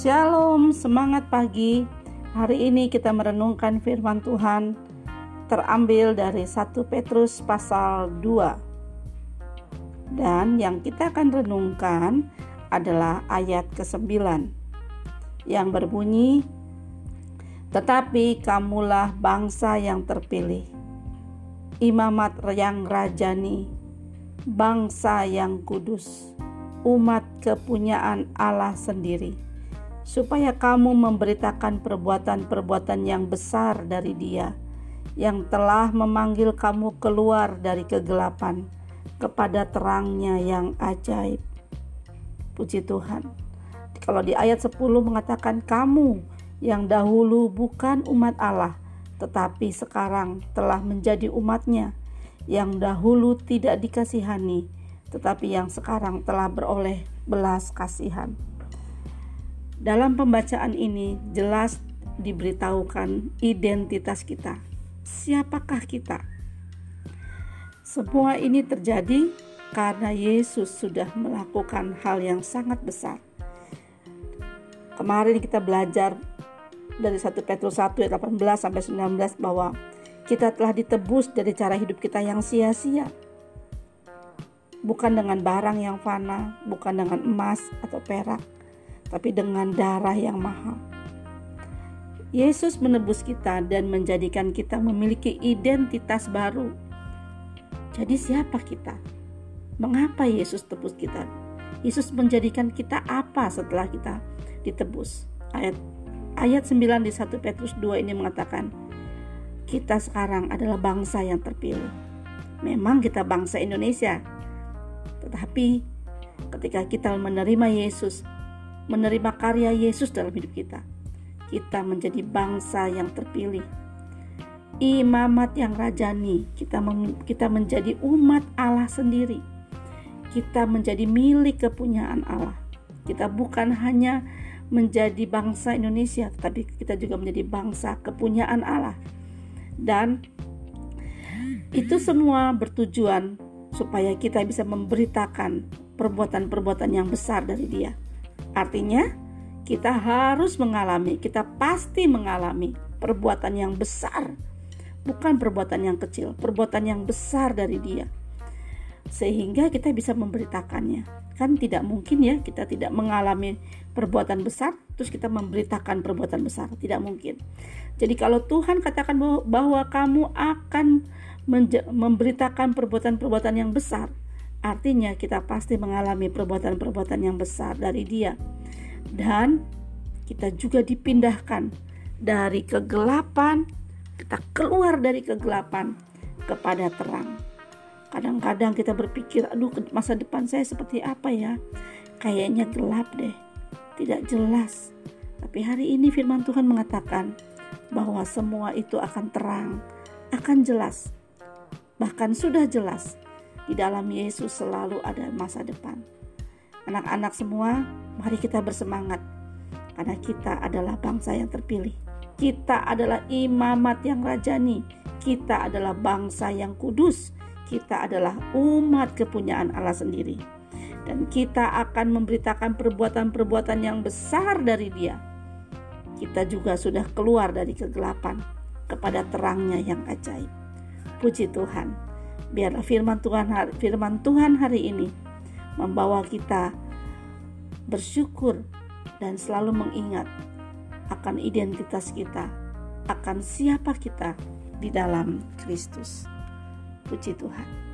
Shalom, semangat pagi. Hari ini kita merenungkan firman Tuhan terambil dari 1 Petrus pasal 2. Dan yang kita akan renungkan adalah ayat ke-9 yang berbunyi Tetapi kamulah bangsa yang terpilih, imamat yang rajani, bangsa yang kudus, umat kepunyaan Allah sendiri supaya kamu memberitakan perbuatan-perbuatan yang besar dari Dia yang telah memanggil kamu keluar dari kegelapan kepada terangnya yang ajaib. Puji Tuhan. Kalau di ayat 10 mengatakan kamu yang dahulu bukan umat Allah, tetapi sekarang telah menjadi umatnya, yang dahulu tidak dikasihani, tetapi yang sekarang telah beroleh belas kasihan. Dalam pembacaan ini jelas diberitahukan identitas kita. Siapakah kita? Semua ini terjadi karena Yesus sudah melakukan hal yang sangat besar. Kemarin kita belajar dari 1 Petrus 1 ayat 18 sampai 19 bahwa kita telah ditebus dari cara hidup kita yang sia-sia. Bukan dengan barang yang fana, bukan dengan emas atau perak, tapi dengan darah yang mahal. Yesus menebus kita dan menjadikan kita memiliki identitas baru. Jadi siapa kita? Mengapa Yesus tebus kita? Yesus menjadikan kita apa setelah kita ditebus? Ayat ayat 9 di 1 Petrus 2 ini mengatakan, kita sekarang adalah bangsa yang terpilih. Memang kita bangsa Indonesia. Tetapi ketika kita menerima Yesus, menerima karya Yesus dalam hidup kita. Kita menjadi bangsa yang terpilih. Imamat yang rajani, kita kita menjadi umat Allah sendiri. Kita menjadi milik kepunyaan Allah. Kita bukan hanya menjadi bangsa Indonesia, tetapi kita juga menjadi bangsa kepunyaan Allah. Dan itu semua bertujuan supaya kita bisa memberitakan perbuatan-perbuatan yang besar dari Dia. Artinya, kita harus mengalami, kita pasti mengalami perbuatan yang besar, bukan perbuatan yang kecil, perbuatan yang besar dari Dia, sehingga kita bisa memberitakannya. Kan tidak mungkin ya, kita tidak mengalami perbuatan besar, terus kita memberitakan perbuatan besar, tidak mungkin. Jadi, kalau Tuhan katakan bahwa, kamu akan memberitakan perbuatan-perbuatan yang besar, Artinya kita pasti mengalami perbuatan-perbuatan yang besar dari dia. Dan kita juga dipindahkan dari kegelapan, kita keluar dari kegelapan kepada terang. Kadang-kadang kita berpikir, aduh masa depan saya seperti apa ya? Kayaknya gelap deh, tidak jelas. Tapi hari ini firman Tuhan mengatakan bahwa semua itu akan terang, akan jelas. Bahkan sudah jelas di dalam Yesus selalu ada masa depan. Anak-anak semua, mari kita bersemangat karena kita adalah bangsa yang terpilih. Kita adalah imamat yang rajani. Kita adalah bangsa yang kudus. Kita adalah umat kepunyaan Allah sendiri. Dan kita akan memberitakan perbuatan-perbuatan yang besar dari Dia. Kita juga sudah keluar dari kegelapan kepada terangnya yang ajaib. Puji Tuhan. Biarlah firman Tuhan firman Tuhan hari ini membawa kita bersyukur dan selalu mengingat akan identitas kita, akan siapa kita di dalam Kristus. Puji Tuhan.